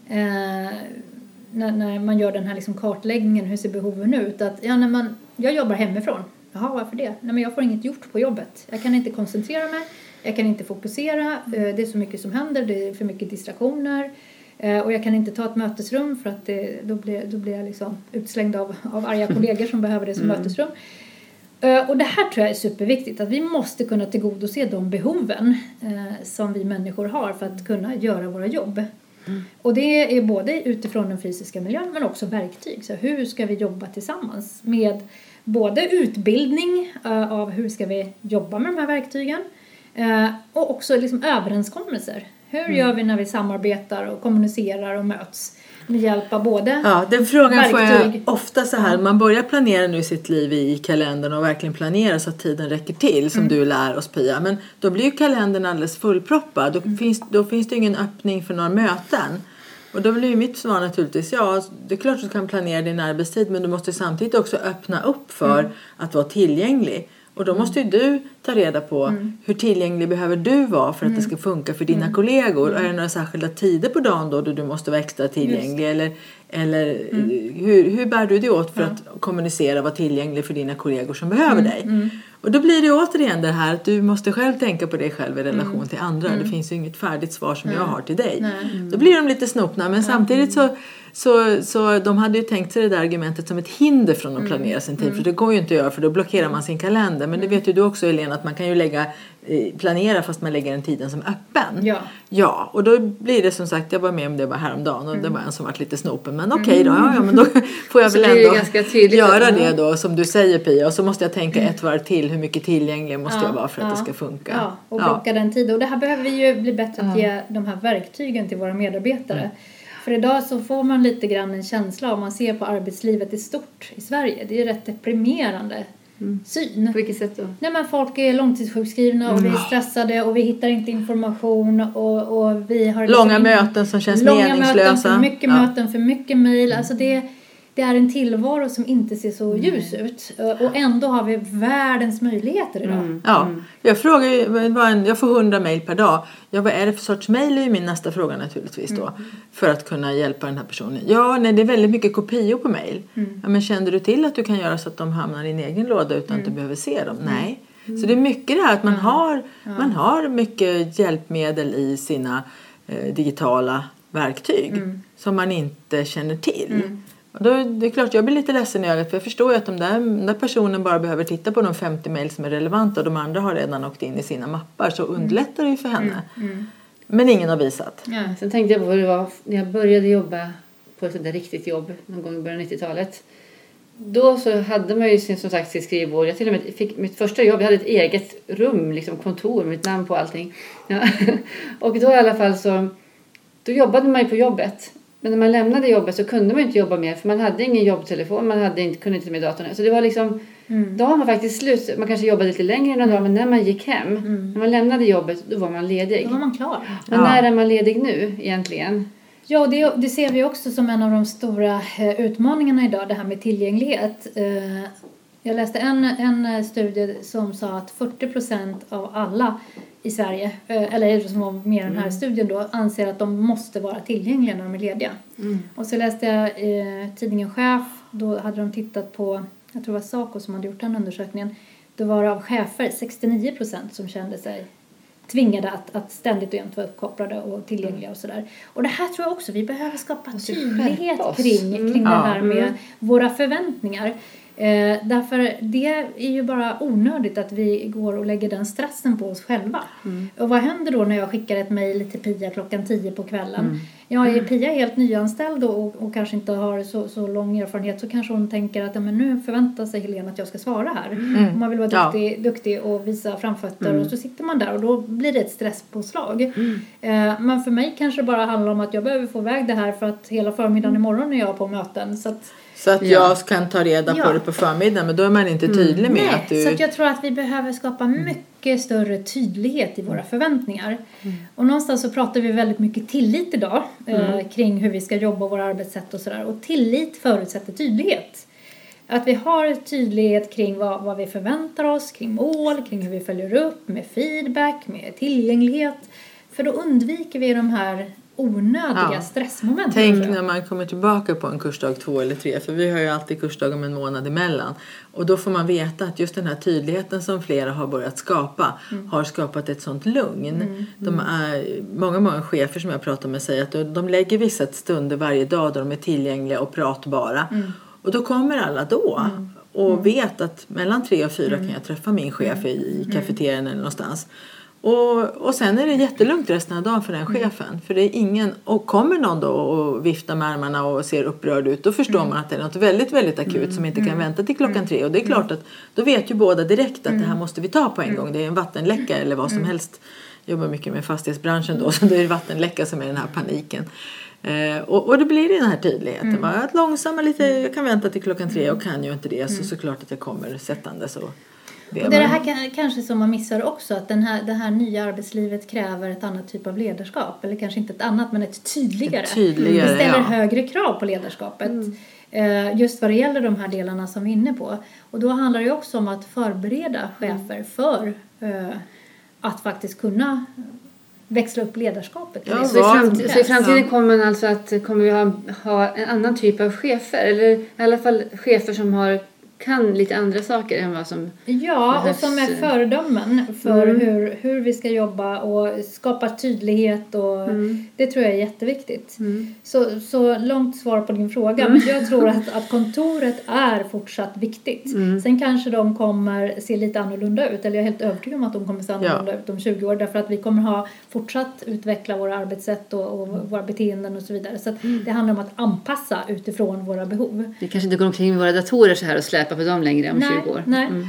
eh, när, när man gör den här liksom kartläggningen, hur ser behoven ut? Att ja, när man, jag jobbar hemifrån. Jaha, varför det? Nej, men jag får inget gjort på jobbet. Jag kan inte koncentrera mig, jag kan inte fokusera, eh, det är så mycket som händer, det är för mycket distraktioner. Eh, Och jag kan inte ta ett mötesrum för att det, då, blir, då blir jag liksom utslängd av, av arga [laughs] kollegor som behöver det som mötesrum. Eh, Och det här tror jag är superviktigt, att vi måste kunna tillgodose de behoven eh, som vi människor har för att kunna göra våra jobb. Och det är både utifrån den fysiska miljön men också verktyg. Så hur ska vi jobba tillsammans med både utbildning eh, av hur ska vi jobba med de här verktygen eh, och också liksom överenskommelser. Hur gör vi när vi samarbetar och kommunicerar och möts med hjälp av både Ja, den frågan får jag Verktyg. ofta så här. Man börjar planera nu sitt liv i kalendern och verkligen planera så att tiden räcker till som du lär oss Pia. Men då blir ju kalendern alldeles fullproppad. Då, finns, då finns det ingen öppning för några möten. Och då blir ju mitt svar naturligtvis ja, det är klart att du kan planera din arbetstid men du måste samtidigt också öppna upp för att vara tillgänglig. Och då måste ju du ta reda på hur tillgänglig behöver du vara för att det ska funka för dina kollegor. Är det några särskilda tider på dagen då, då du måste vara extra tillgänglig? Eller, eller hur, hur bär du dig åt för att kommunicera och vara tillgänglig för dina kollegor som behöver dig? Och då blir det återigen det här att du måste själv tänka på dig själv i relation till andra. Det finns ju inget färdigt svar som jag har till dig. Då blir de lite snopna. Men samtidigt så Så, så de hade ju tänkt sig det där argumentet som ett hinder från att planera sin tid. För det går ju inte att göra för då blockerar man sin kalender. Men det vet ju du också Helena att man kan ju lägga, eh, planera fast man lägger den tiden som öppen. Ja. Ja, och då blir det som sagt, jag var med om det bara häromdagen och det var en som var lite snopen. Men okej då, ja, ja, men då [laughs] får jag väl ändå göra det då som du säger Pia. Och så måste jag tänka ett varv till, hur mycket tillgänglig måste Ja, jag vara för att det ska funka. Ja, och blocka den tiden. Och det här behöver vi ju bli bättre att ge de här verktygen till våra medarbetare. För idag så får man lite grann en känsla om man ser på arbetslivet i stort i Sverige. Det är ju rätt deprimerande syn. På vilket sätt då? Nej men folk är långtidssjukskrivna och vi är stressade och vi hittar inte information och, och vi har liksom Långa in- möten som känns Långa meningslösa. möten, för mycket Ja. möten, för mycket mejl. Alltså det, det är en tillvaro som inte ser så ljus ut. Och ändå har vi världens möjligheter idag. Ja, jag frågar en- jag får 100 mejl per dag. Ja, vad är det för sorts mejl är ju min nästa fråga naturligtvis då. För att kunna hjälpa den här personen. Ja, nej, det är väldigt mycket kopior på mejl. Ja, men kände du till att du kan göra så att de hamnar i din egen låda utan att du behöver se dem? Nej. Så det är mycket det här att man har, man har mycket hjälpmedel i sina eh, digitala verktyg som man inte känner till. Då, det är klart, jag blir lite ledsen i ögat för jag förstår ju att de där, den där personen bara behöver titta på de 50 mejl som är relevanta och de andra har redan åkt in i sina mappar så underlättar det ju för henne. Men ingen har visat. Ja, sen tänkte jag på hur det var när jag började jobba på ett där riktigt jobb någon gång i början av 90-talet. Då så hade man ju sin, som sagt sitt skrivbord. Jag till och med fick mitt första jobb, jag hade ett eget rum, liksom kontor med mitt namn på allting. Ja. [laughs] Och då i alla fall så, då jobbade man ju på jobbet. Men när man lämnade jobbet så kunde man inte jobba mer för man hade ingen jobbtelefon, man hade inte, kunde inte med datorn. Så det var liksom, då var man faktiskt slut. Man kanske jobbade lite längre än en dag men när man gick hem, när man lämnade jobbet, då var man ledig. Då var man klar. Men Ja. när är man ledig nu egentligen? Ja, det, det ser vi också som en av de stora eh, utmaningarna idag, det här med tillgänglighet. Jag läste en, en studie som sa att 40 procent av alla i Sverige, eh, eller som var med i den här studien då, anser att de måste vara tillgängliga när de är lediga. Och så läste jag eh, tidningen Chef, då hade de tittat på, jag tror det var Saco som hade gjort den undersökningen, då var det av chefer 69 procent som kände sig tvingade att, att ständigt och jämt vara uppkopplade och tillgängliga och sådär. Och det här tror jag också, vi behöver skapa tydlighet oss. kring, Mm. kring det här med våra förväntningar. Eh, därför det är ju bara onödigt att vi går och lägger den stressen på oss själva. Och vad händer då när jag skickar ett mejl till Pia klockan 10 på kvällen? Ja, är Pia helt nyanställd och, och, och kanske inte har så, så lång erfarenhet så kanske hon tänker att ja, men nu förväntar sig Helena att jag ska svara här. Om man vill vara Ja. duktig, duktig och visa framfötter och så sitter man där och då blir det ett stresspåslag. Eh, men för mig kanske det bara handlar om att jag behöver få iväg det här för att hela förmiddagen imorgon är jag på möten. Så att, Så att Ja. jag kan ta reda på Ja. det på förmiddagen men då är man inte tydlig med Nej, att du... så att jag tror att vi behöver skapa mycket större tydlighet i våra förväntningar. Och någonstans så pratar vi väldigt mycket tillit idag eh, kring hur vi ska jobba våra arbetssätt och sådär. Och tillit förutsätter tydlighet. Att vi har tydlighet kring vad, vad vi förväntar oss, kring mål, kring hur vi följer upp, med feedback, med tillgänglighet. För då undviker vi de här onödiga Ja. stressmomenten. Tänk när man kommer tillbaka på en kursdag två eller tre för vi har ju alltid kursdag om en månad emellan. Och då får man veta att just den här tydligheten som flera har börjat skapa har skapat ett sånt lugn. De är, många, många chefer som jag pratar med säger att de, lägger vissa stunder varje dag då de är tillgängliga och pratbara. Och då kommer alla då. Och vet att mellan tre och fyra kan jag träffa min chef i, i kafeterian eller någonstans. Och, och sen är det jättelugnt resten av dagen för den chefen. För det är ingen, och kommer någon då och viftar med armarna och ser upprörd ut då förstår man att det är något väldigt, väldigt akut som inte kan vänta till klockan tre. Och det är klart att då vet ju båda direkt att det här måste vi ta på en gång. Det är en vattenläcka eller vad som helst. Jag jobbar mycket med fastighetsbranschen då [laughs] så det är vattenläcka som är den här paniken. Eh, och, och det blir den här tydligheten. va? Att långsamma lite, jag kan vänta till klockan tre och kan jag inte det så såklart att jag kommer sättandes och Och det är det här kan- kanske som man missar också, att den här, det här nya arbetslivet kräver ett annat typ av ledarskap. Eller kanske inte ett annat, men ett tydligare. Ett tydligare, det ställer ja. högre krav på ledarskapet. Eh, just vad det gäller de här delarna som vi är inne på. Och då handlar det också om att förbereda chefer för eh, att faktiskt kunna växla upp ledarskapet. Ja, Så i, vad- framt- så i framtiden kommer man alltså att kommer vi ha, ha en annan typ av chefer eller i alla fall chefer som har kan lite andra saker än vad som... Ja, och behövs. som är föredömen för Mm. hur, hur vi ska jobba och skapa tydlighet och Mm. det tror jag är jätteviktigt. Mm. Så, så långt svar på din fråga. Men jag tror att, att kontoret är fortsatt viktigt. Mm. Sen kanske de kommer se lite annorlunda ut. Eller jag är helt övertygad om att de kommer se annorlunda ut om 20 år. Därför att vi kommer ha fortsatt utveckla våra arbetssätt och, och våra beteenden och så vidare. Så det handlar om att anpassa utifrån våra behov. Vi kanske inte går omkring med våra datorer så här och släpar på dem längre om Nej, 20 år. nej. Mm.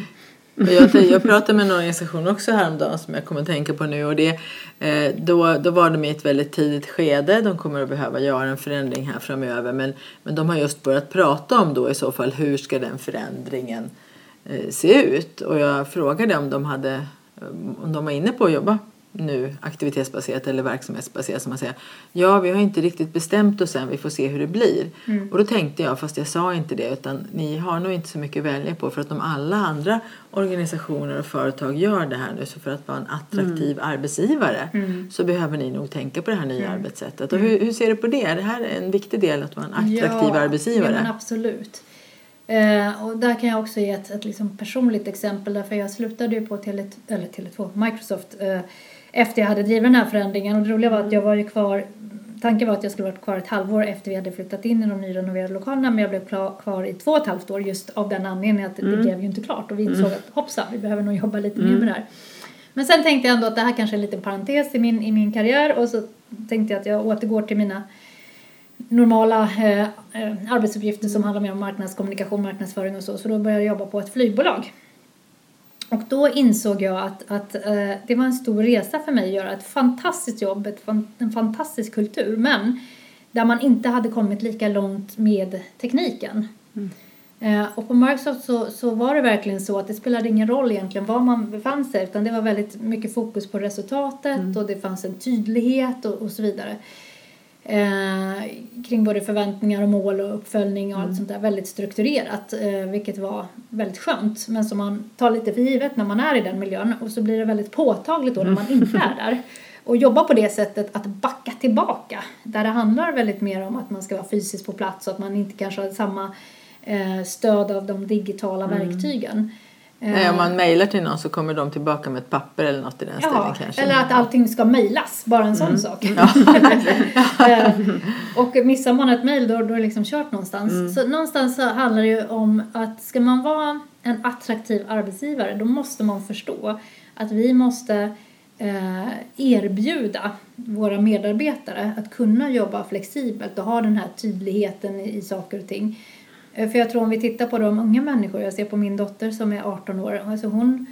Jag, jag pratade med en organisation också häromdagen som jag kommer att tänka på nu och det, eh, då, då var de i ett väldigt tidigt skede. De kommer att behöva göra en förändring här framöver men, men de har just börjat prata om då i så fall hur ska den förändringen eh, se ut. Och jag frågade om de, hade, om de var inne på att jobba nu aktivitetsbaserat eller verksamhetsbaserat som man säger. Ja, vi har inte riktigt bestämt oss än, vi får se hur det blir. Och då tänkte jag, fast jag sa inte det, utan ni har nog inte så mycket att välja på för att om alla andra organisationer och företag gör det här nu så för att vara en attraktiv arbetsgivare så behöver ni nog tänka på det här nya arbetssättet. Och hur, hur ser du på det? Är det här en viktig del att vara en attraktiv arbetsgivare? Ja, absolut. Eh, och där kan jag också ge ett, ett liksom personligt exempel därför jag slutade ju på Tele, eller Tele2, Microsoft eh, efter jag hade drivit den här förändringen. Och det roliga var att jag var ju kvar Tanken var att jag skulle varit kvar ett halvår efter vi hade flyttat in i de nyrenoverade lokalerna men jag blev kvar i två och ett halvt år just av den anledningen att det blev ju inte klart. Och vi insåg att hoppsan, vi behöver nog jobba lite mer med det här. Men sen tänkte jag ändå att det här kanske är en liten parentes i min, i min karriär. Och så tänkte jag att jag återgår till mina normala eh, eh, arbetsuppgifter som handlar mer om marknadskommunikation, marknadsföring och så. Så då började jag jobba på ett flygbolag. Och då insåg jag att, att eh, det var en stor resa för mig att göra ett fantastiskt jobb, ett, fan- en fantastisk kultur, men där man inte hade kommit lika långt med tekniken. Eh, och på Microsoft så, så var det verkligen så att det spelade ingen roll egentligen var man befann sig utan det var väldigt mycket fokus på resultatet och det fanns en tydlighet och, och så vidare. Eh, kring både förväntningar och mål och uppföljning och allt sånt där. Väldigt strukturerat eh, vilket var väldigt skönt. Men som man tar lite för givet när man är i den miljön. Och så blir det väldigt påtagligt då när man inte är där. Och jobba på det sättet att backa tillbaka. Där det handlar väldigt mer om att man ska vara fysiskt på plats och att man inte kanske har samma eh, stöd av de digitala verktygen. Nej, om man mejlar till någon så kommer de tillbaka med ett papper eller något i den stilen Ja, kanske. eller att allting ska mejlas, bara en sån sak. [laughs] Eh, och missar man ett mejl då, då är det liksom kört någonstans. Så någonstans så handlar det ju om att ska man vara en attraktiv arbetsgivare då måste man förstå att vi måste eh, erbjuda våra medarbetare att kunna jobba flexibelt och ha den här tydligheten i, i saker och ting. Eh, För jag tror om vi tittar på de unga människor, jag ser på min dotter som är 18 år, alltså hon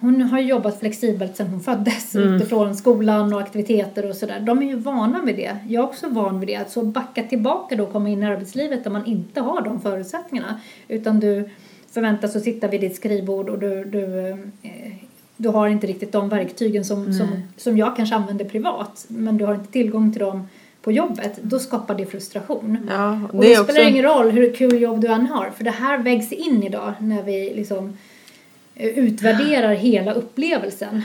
hon har jobbat flexibelt sedan hon föddes utifrån skolan och aktiviteter och sådär. De är ju vana vid det. Jag är också van vid det. Att så backa tillbaka då och komma in i arbetslivet där man inte har de förutsättningarna. Utan du förväntas att sitta vid ditt skrivbord och du, du, eh, du har inte riktigt de verktygen som, som, som jag kanske använder privat. Men du har inte tillgång till dem på jobbet. Då skapar det frustration. Ja, Och det, spelar ingen roll hur kul jobb du än har. För det här vägs in idag när vi liksom eh, utvärderar hela upplevelsen.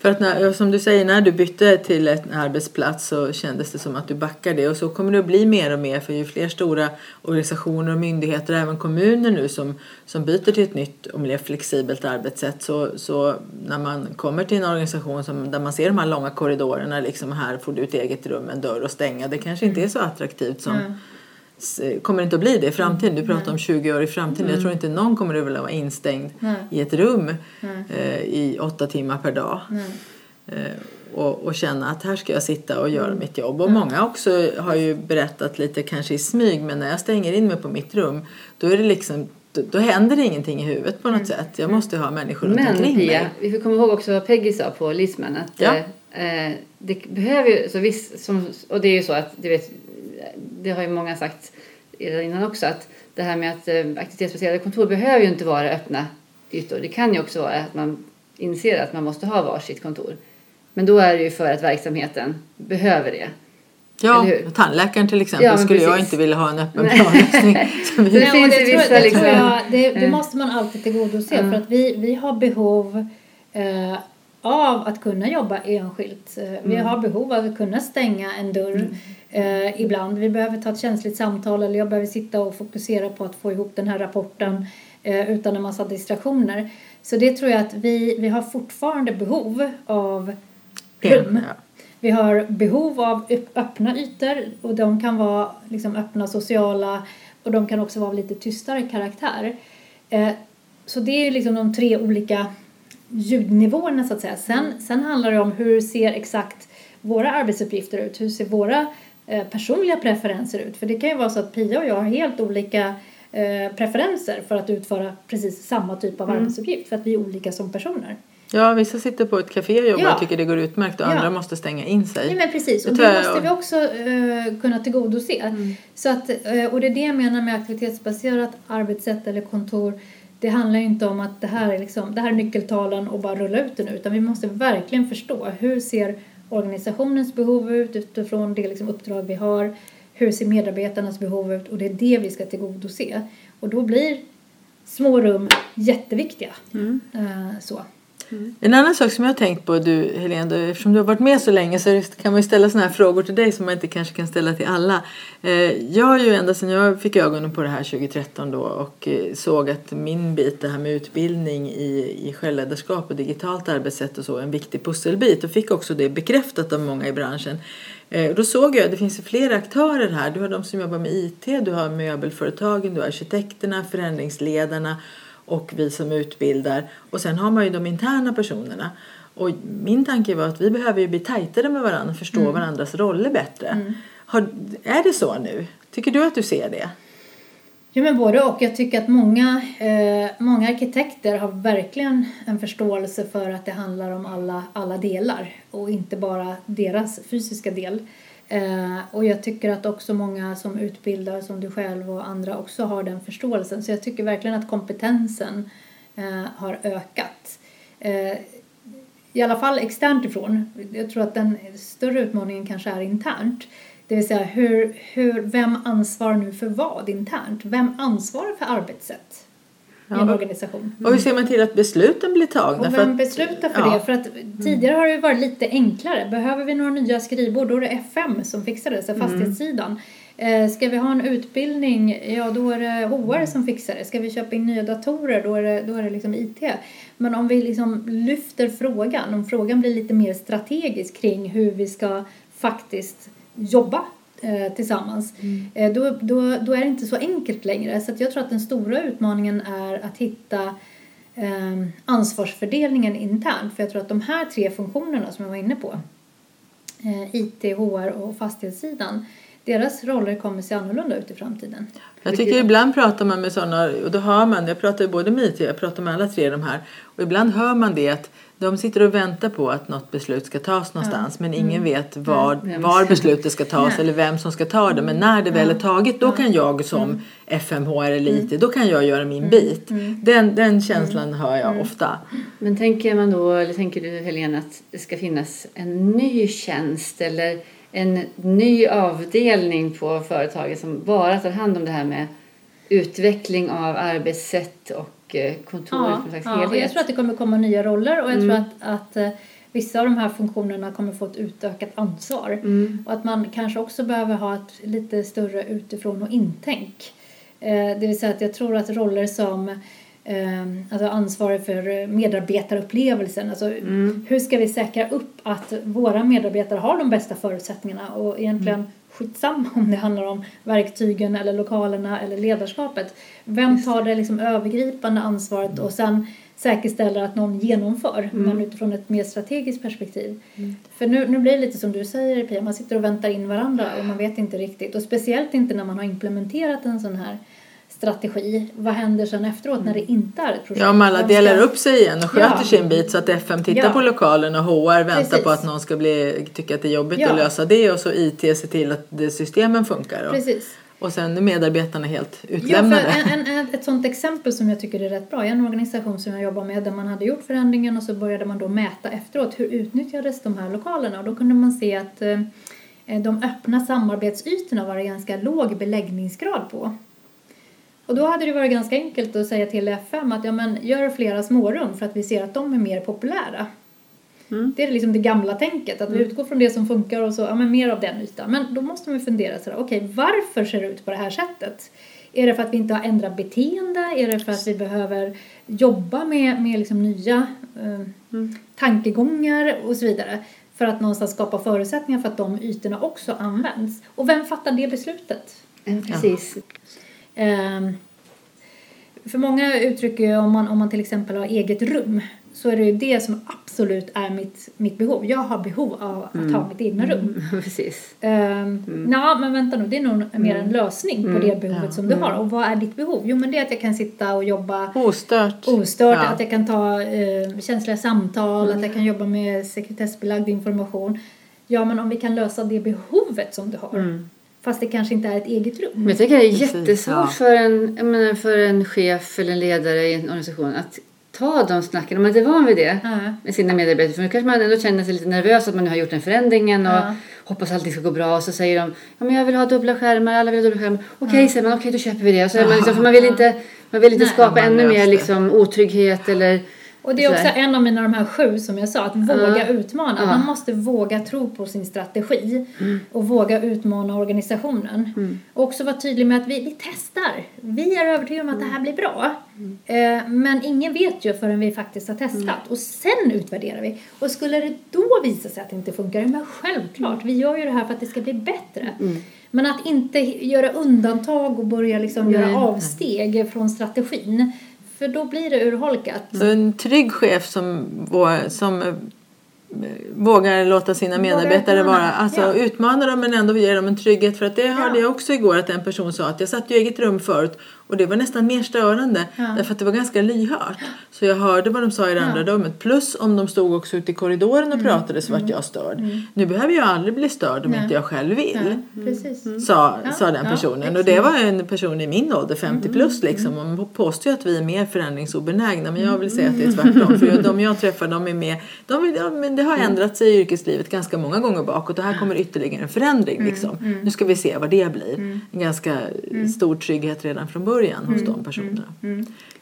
För att när, som du säger, när du bytte till en arbetsplats så kändes det som att du backade och så kommer det att bli mer och mer för ju fler stora organisationer och myndigheter, även kommuner nu som, som byter till ett nytt och mer flexibelt arbetssätt så, så när man kommer till en organisation som, där man ser de här långa korridorerna, liksom här får du ett eget rum, en dörr att stänga, det kanske inte är så attraktivt som Mm. Kommer inte att bli det i framtiden. Du pratar om 20 år i framtiden. Jag tror inte någon kommer att vilja vara instängd Nej. i ett rum eh, i åtta timmar per dag. Eh, och, och känna att här ska jag sitta och göra mitt jobb. Och många också har ju berättat lite kanske i smyg men när jag stänger in mig på mitt rum då är det liksom då, då händer det ingenting i huvudet på något sätt. Jag måste ha människor runt Men omkring Pia, mig. vi får komma ihåg också vad Peggy sa på Lisman. Att, Ja. eh, det behöver ju, så visst, som, och det är ju så att, du vet, det har ju många sagt redan innan också, att det här med att eh, aktivitetsbaserade kontor behöver ju inte vara öppna ytor. Det kan ju också vara att man inser att man måste ha varsitt kontor. Men då är det ju för att verksamheten behöver det. Ja, tandläkaren till exempel Ja, skulle jag precis. inte vilja ha en öppen planlösning. [laughs] Så vi- Det vissa liksom- tror jag, det, det Eh. måste man alltid tillgodose Mm. för att vi, vi har behov eh, av att kunna jobba enskilt. Eh, Vi Mm. har behov av att kunna stänga en dörr eh, ibland. Vi behöver ta ett känsligt samtal eller jag behöver sitta och fokusera på att få ihop den här rapporten eh, utan en massa distraktioner. Så det tror jag att vi, vi har fortfarande behov av rum. Ja. Vi har behov av öpp- öppna ytor och de kan vara liksom öppna sociala och de kan också vara av lite tystare karaktär. Eh, så det är ju liksom de tre olika ljudnivåerna så att säga. Sen, sen handlar det om hur ser exakt våra arbetsuppgifter ut? Hur ser våra personliga preferenser ut? För det kan ju vara så att Pia och jag har helt olika eh, preferenser för att utföra precis samma typ av arbetsuppgift för att vi är olika som personer. ja, vissa sitter på ett café och jobbar Ja. och tycker det går utmärkt och Ja. andra måste stänga in sig. Nej men precis, och Det måste vi också eh, kunna tillgodose. Så att, eh, och det är det jag menar med aktivitetsbaserat arbetssätt eller kontor. Det handlar ju inte om att det här är, liksom, det här är nyckeltalen och bara rulla ut det nu utan vi måste verkligen förstå hur ser organisationens behov ut utifrån det liksom uppdrag vi har. Hur ser medarbetarnas behov ut och det är det vi ska tillgodose. Och då blir små rum jätteviktiga. Eh, så. Mm. En annan sak som jag har tänkt på, du Helene, du, eftersom du har varit med så länge så kan man ju ställa sådana här frågor till dig som man inte kanske kan ställa till alla. Eh, jag har ju ända sedan jag fick ögonen på det här 2013 då och eh, såg att min bit, det här med utbildning i, i självledarskap och digitalt arbetssätt och så, är en viktig pusselbit och fick också det bekräftat av många i branschen. Eh, då såg jag att det finns flera aktörer här. Du har de som jobbar med IT, du har möbelföretagen, du har arkitekterna, förändringsledarna och vi som utbildar. Och sen har man ju de interna personerna. Och min tanke var att vi behöver ju bli tajtare med varandra och förstå varandras roller bättre. Har, är det så nu? Tycker du att du ser det? Ja men både och. Jag tycker att många, eh, många arkitekter har verkligen en förståelse för att det handlar om alla, alla delar och inte bara deras fysiska del. Eh, och jag tycker att också många som utbildar som du själv och andra också har den förståelsen. Så jag tycker verkligen att kompetensen eh, har ökat. Eh, i alla fall externt ifrån. Jag tror att den större utmaningen kanske är internt. Det vill säga hur, hur, vem ansvarar nu för vad internt? Vem ansvarar för arbetssätt i en organisation? Och hur ser man till att besluten blir tagna? Och vem beslutar för ja. det? För att tidigare har det varit lite enklare. Behöver vi några nya skrivbord, då är det FM som fixar det, så Mm. fastighetssidan. Eh, ska vi ha en utbildning, ja då är det HR som fixar det. Ska vi köpa in nya datorer, då är det, då är det liksom IT. Men om vi liksom lyfter frågan, om frågan blir lite mer strategisk kring hur vi ska faktiskt jobba eh, tillsammans, eh, då, då, då är det inte så enkelt längre. Så jag tror att den stora utmaningen är att hitta eh, ansvarsfördelningen internt. För jag tror att de här tre funktionerna som jag var inne på, eh, IT, HR och fastighetssidan, deras roller kommer se annorlunda ut i framtiden. Jag tycker ibland pratar man med sådana, och då hör man, jag pratar ju både med IT, jag pratar med alla tre de här, och ibland hör man det att de sitter och väntar på att något beslut ska tas någonstans men ingen vet var, Vem var beslutet ska tas Nej. eller vem som ska ta det. Men när det väl är taget då kan jag som FMH eller IT, då kan jag göra min bit. Den, den känslan hör jag ofta. Men tänker man då, eller tänker du Helena att det ska finnas en ny tjänst eller en ny avdelning på företaget som bara tar hand om det här med utveckling av arbetssätt och kontor Ja, som en slags ja, och jag tror att det kommer komma nya roller och jag tror att, att eh, vissa av de här funktionerna kommer få ett utökat ansvar. Och att man kanske också behöver ha ett lite större utifrån och intänk. Eh, det vill säga att jag tror att roller som eh, alltså ansvarig för medarbetarupplevelsen, alltså hur ska vi säkra upp att våra medarbetare har de bästa förutsättningarna? Och egentligen skitsamma om det handlar om verktygen eller lokalerna eller ledarskapet. Vem tar det liksom övergripande ansvaret och sen säkerställer att någon genomför men utifrån ett mer strategiskt perspektiv. För nu, nu blir det lite som du säger Pia, man sitter och väntar in varandra och man vet inte riktigt och speciellt inte när man har implementerat en sån här strategi. Vad händer sen efteråt när det inte är ett projekt? Ja, om alla delar ska- upp sig igen och sköter Ja. sin bit så att FM tittar Ja. på lokalen och HR väntar Precis. på att någon ska bli, tycka att det är jobbigt Ja. att lösa det och så IT ser till att det, systemen funkar. Och, Precis. och sen är medarbetarna helt Ja, utlämnade. för en, en, ett sånt exempel som jag tycker är rätt bra. I en organisation som jag jobbar med där man hade gjort förändringen och så började man då mäta efteråt hur utnyttjades de här lokalerna och då kunde man se att eh, de öppna samarbetsytorna var det ganska låg beläggningsgrad på. Och då hade det varit ganska enkelt att säga till FM att ja, men gör flera smårum för att vi ser att de är mer populära. Det är liksom det gamla tänket, att vi utgår från det som funkar och så, ja men mer av den ytan. Men då måste man fundera sådär, okej varför ser det ut på det här sättet? Är det för att vi inte har ändrat beteende? Är det för att vi behöver jobba med, med liksom nya eh, tankegångar och så vidare? För att någonstans skapa förutsättningar för att de ytorna också används. Och vem fattar det beslutet? Mm, Precis. Ehm, för många uttrycker ju om man, om man till exempel har eget rum så är det ju det som absolut är mitt, mitt behov. Jag har behov av att ha mitt egna rum. [laughs] Precis. Um, Ja, men vänta nu, det är nog mer en lösning på det behovet som du har. Och vad är ditt behov? Jo, men det är att jag kan sitta och jobba Ostört. ostört, Ja. att jag kan ta eh, känsliga samtal, att jag kan jobba med sekretessbelagd information. Ja, men om vi kan lösa det behovet som du har, fast det kanske inte är ett eget rum. Men jag tycker det är Precis, jättesvårt ja. för, en, menar, för en chef eller en ledare i en organisation att ta de snacken om man inte är van vid det Ja. med sina medarbetare. För nu kanske man ändå känner sig lite nervös att man nu har gjort den förändringen och Ja. hoppas att allting ska gå bra. Och så säger de ja, men jag vill ha dubbla skärmar, alla vill ha dubbla skärmar. Okej, säger man, okej då köper vi det. Så man liksom, för man vill inte, man vill inte Nej, skapa man ännu mer liksom, otrygghet eller Och det är också en av mina de här sju som jag sa, att våga Ja. utmana. Ja. Man måste våga tro på sin strategi och våga utmana organisationen. Och också vara tydlig med att vi, vi testar. Vi är övertygade om att det här blir bra. Eh, men ingen vet ju förrän vi faktiskt har testat. Och sen utvärderar vi. Och skulle det då visa sig att det inte funkar, men självklart, vi gör ju det här för att det ska bli bättre. Men att inte göra undantag och börja liksom göra avsteg från strategin. För då blir det urholkat. Så en trygg chef som, som eh, vågar låta sina medarbetare vara, alltså Ja. utmana dem men ändå ge dem en trygghet. För att det hörde Ja. jag också igår att en person sa att jag satt i eget rum förut och det var nästan mer störande Ja. därför att det var ganska lyhört. Så jag hörde vad de sa i det andra Ja. rummet. Plus om de stod också ute i korridoren och pratade så vart jag störd. Nu behöver jag aldrig bli störd om Nej. inte jag själv vill. Precis. Sa, sa den personen. och det var en person i min ålder, 50 Mm, plus liksom. Och man påstår ju att vi är mer förändringsobenägna. Men jag vill säga att det är tvärtom. För de jag träffar, de är mer... De vill, ja, men det har Mm. ändrat sig i yrkeslivet ganska många gånger bakåt. Och här kommer ytterligare en förändring Mm, liksom. Nu ska vi se vad det blir. En ganska stor trygghet redan från början hos Mm, de personerna.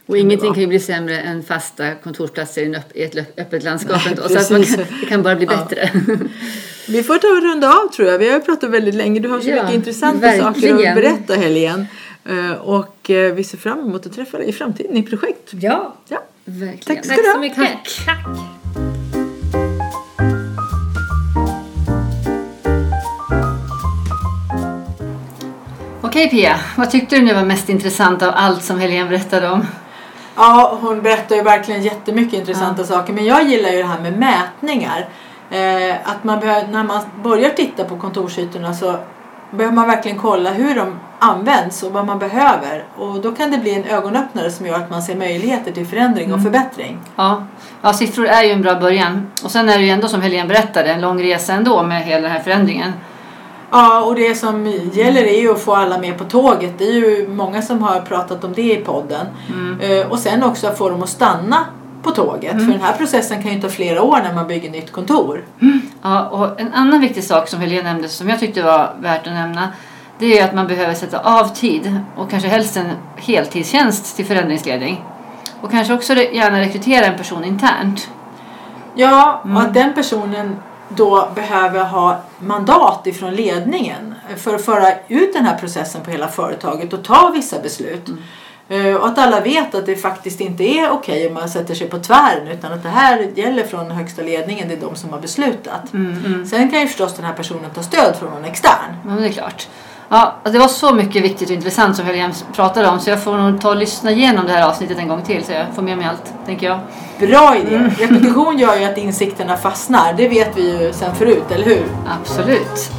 Och ingenting kan ju bli sämre än fasta kontorsplatser i, en ett öppet landskap ändå. Så att man kan, det kan bara bli bättre. [laughs] Vi får ta och runda av tror jag. Vi har ju pratat väldigt länge. Du har så Ja, mycket intressanta saker verkligen. att berätta Helene. Eh, Och eh, vi ser fram emot att träffa dig i framtiden i projekt. Ja, Ja. Verkligen. Tack ska tack så mycket. Tack. Okej Pia, vad tyckte du nu var mest intressant av allt som Helene berättade om? Ja, hon berättar ju verkligen jättemycket intressanta saker. Men jag gillar ju det här med mätningar. Eh, att man behöver, när man börjar titta på kontorsytorna så behöver man verkligen kolla hur de används och vad man behöver. Och då kan det bli en ögonöppnare som gör att man ser möjligheter till förändring och förbättring. Ja. ja, siffror är ju en bra början. Och sen är det ju ändå som Helene berättade en lång resa ändå med hela den här förändringen. Ja, och det som gäller är ju att få alla med på tåget. Det är ju många som har pratat om det i podden. Eh, och sen också att få dem att stanna på tåget. För den här processen kan ju ta flera år när man bygger nytt kontor. Ja, och en annan viktig sak som Helene nämnde som jag tyckte var värt att nämna det är att man behöver sätta av tid och kanske helst en heltidstjänst till förändringsledning. Och kanske också gärna rekrytera en person internt. Ja, och att den personen då behöver ha mandat ifrån ledningen för att föra ut den här processen på hela företaget och ta vissa beslut. Eh, Och att alla vet att det faktiskt inte är okej om man sätter sig på tvären utan att det här gäller från högsta ledningen, det är de som har beslutat. Sen kan ju förstås den här personen ta stöd från någon extern. Men det är klart. Ja, alltså det var så mycket viktigt och intressant som Helene pratade om så jag får nog ta och lyssna igenom det här avsnittet en gång till så jag får med mig allt, tänker jag. Bra idé! Repetition gör ju att insikterna fastnar, det vet vi ju sen förut, eller hur? Absolut.